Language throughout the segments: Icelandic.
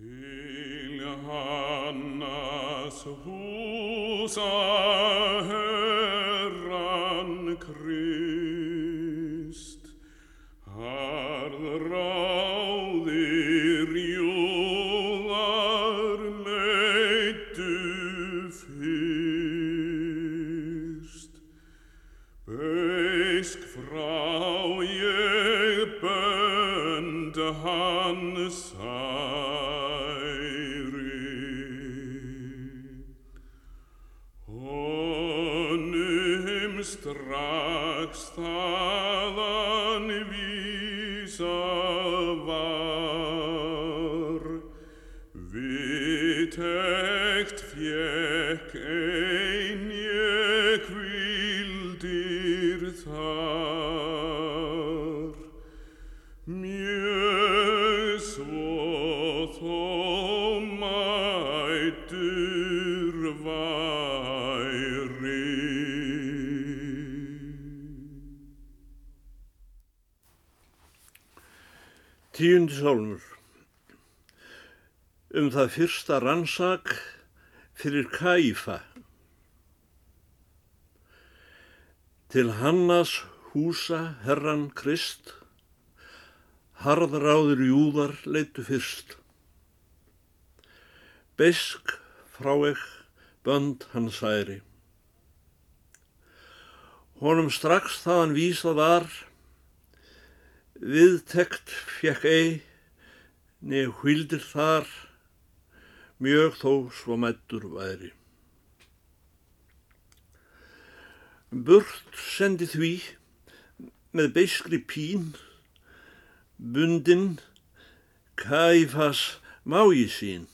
Hil Hannas Husa strax þaðan vísa var, vitegt fjekk Tíundi sálmur. Um það fyrsta rannsak fyrir Kæfa til Hannas húsa herran Krist harðráður júðar leitu fyrst. Besk frá ekk bönd hann særi. Honum strax þaðan vísað var Viðtekt fjekk ei, neð hvildir þar, mjög þó svo mættur væri. Burt sendi því með beiskri pín, bundin kæfas mái sín,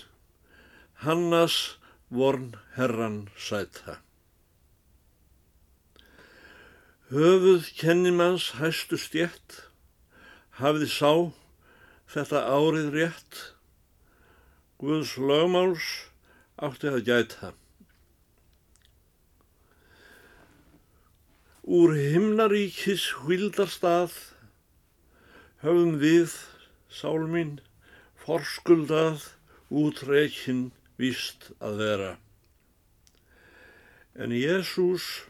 hannas vorn herran sæta. Höfuð kennimanns hæstu stjætt, hafði sá þetta árið rétt, Guðs lögmáls átti að gæta. Úr himnaríkis hvildarstað höfum við, sál mín, forskuldað útreikinn víst að vera. En Jésús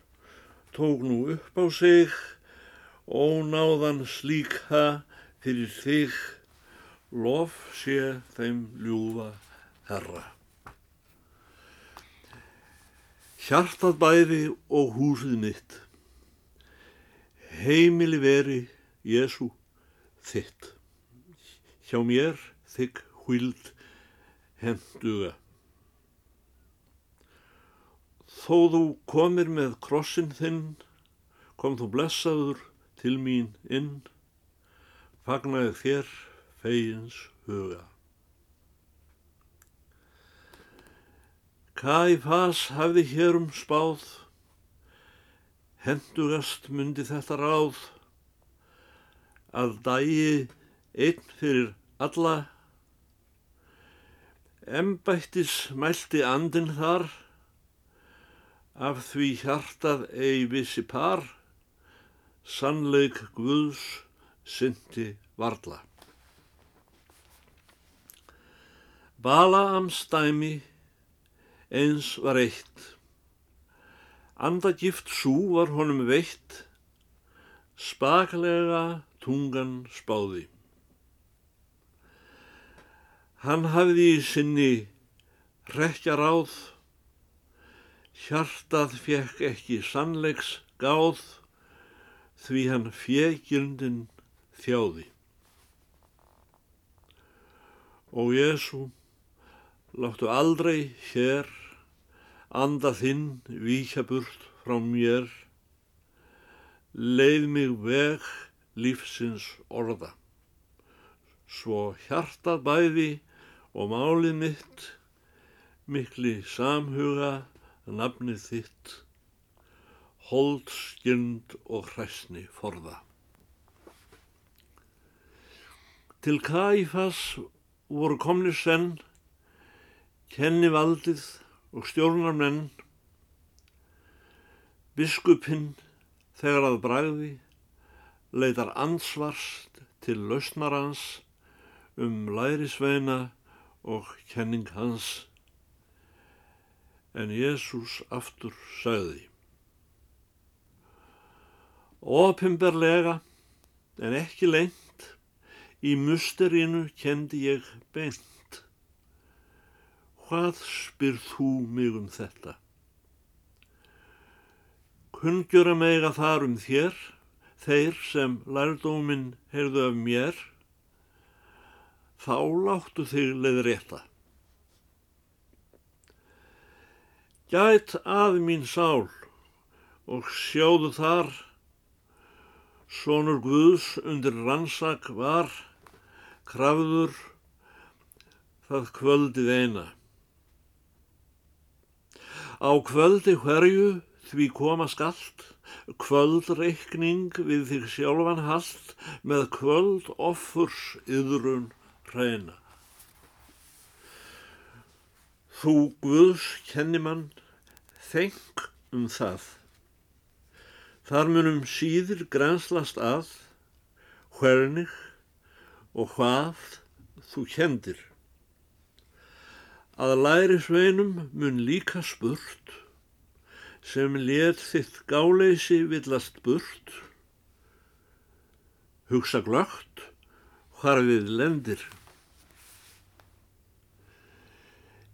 tók nú upp á sig ónáðan slíka fyrir þig, lof sé þeim ljúfa herra. Hjartað bæði og húsið mitt, heimili veri Jésu þitt, hjá mér þig hvild henduga. Þó þú komir með krossin þinn, kom þú blessaður til mín inn, fagnaði þér fegins huga. Kæfas hafði hérum spáð, hendugast myndi þetta ráð, að dægi einn fyrir alla, embættis mælti andin þar, af því hjartað ei vissi par, sannleik Guðs syndi varla. Balaams dæmi eins var eitt. Andagift sú var honum veitt, spaklega tungan spáði. Hann hafði í sinni rekja ráð, hjartað fekk ekki sannleiks gáð, því hann fjegirndin þjáði. Og Jésu, láttu aldrei hér anda þinn víkja burt frá mér, leið mig veg lífsins orða. Svo hjartað bæði og málið mitt, mikli samhuga nafnið þitt, hold skjönd og hræsni forða. Til Kaifas voru komnir senn, kenni valdið og stjórnar menn, biskupinn þegar að bræði leitar ansvarst til lausnarans um lærisveina og kenning hans. En Jésús aftur sagði. Ópimberlega, en ekki lengt, í musterínu kendi ég beint. Hvað spyr þú mig um þetta? Kungjöra mega þar um þér, þeir sem lærdóminn heyrðu af mér, þá láttu þig leið rétta. Gæt að mín sál og sjáðu þar, sonur Guðs undir rannsak var, krafður það kvöldið eina. Á kvöldi hverju því koma skallt, kvöldreikning við þig sjálfan hallt með kvöld offurs yðrun hreina. Þú Guðs kennimann, þeng um það. Þar munum síður grænslast að, hvernig og hvað þú kendir. Að læri sveinum mun líka spurt, sem let þitt gáleysi villast burt, hugsa glögt hvar við lendir.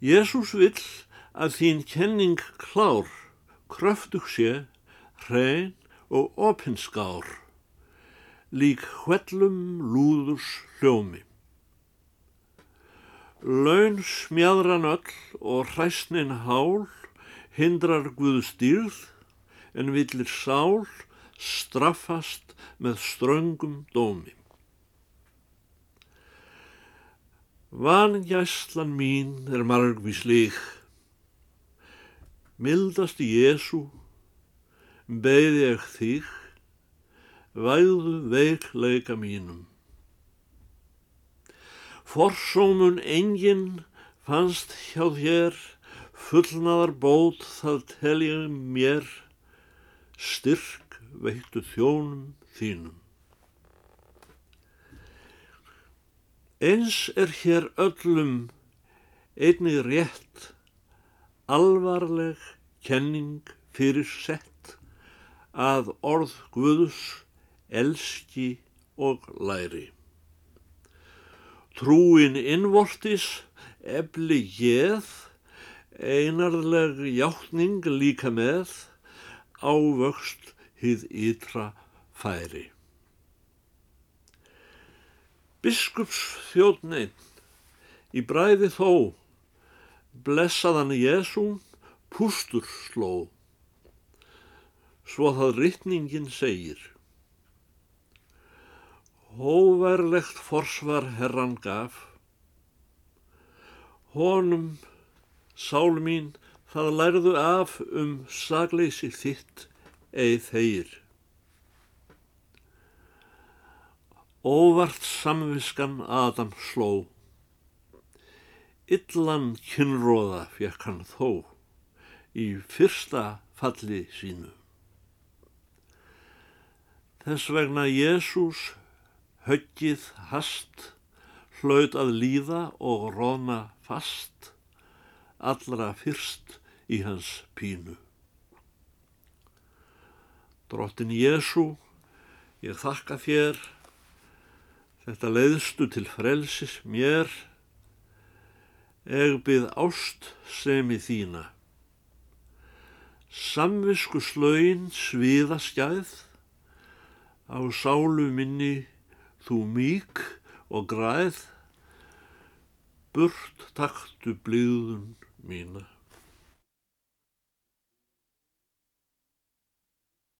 Jésús vill að þín kenning klár, kröftug sé, hrein og opinskár, lík hvellum lúðurs hljómi. Laun smjadran öll og hræsnin hál, hindrar Guð stýrð en villir sál straffast með ströngum dómi. Vangæslan mín er margvis lík, mildast í Jésu, beði ég þig, væðu veikleika mínum. Forsómun enginn fannst hjá þér, fullnaðar bót það telja mér, styrk veittu þjónum þínum. Eins er hér öllum einnig rétt, alvarleg kenning fyrir sett, að orð Guðus elski og læri. Trúin innvortis, ebli geð, einarleg hjáttning líka með, ávöxt hýð ytra færi. Biskups þjóðneinn, í bræði þó, blessaðan Jésún, pústur sló. Svo það rittningin segir. Hóverlegt forsvar herran gaf. Honum, sál mín, það lærðu af um sagleysi þitt eið þeir. Óvart samviskan Adam sló. Illan kynróða fekk hann þó í fyrsta falli sínu. Þess vegna Jésús höggið hast, hlaut að líða og róna fast, allra fyrst í hans pínu. Drottin Jésu, ég þakka þér, þetta leiðstu til frelsis mér, egbið ást sem í þína. Samvisku slögin sviða skæð, á sálu minni þú mík og græð, burt taktu blíðun mína.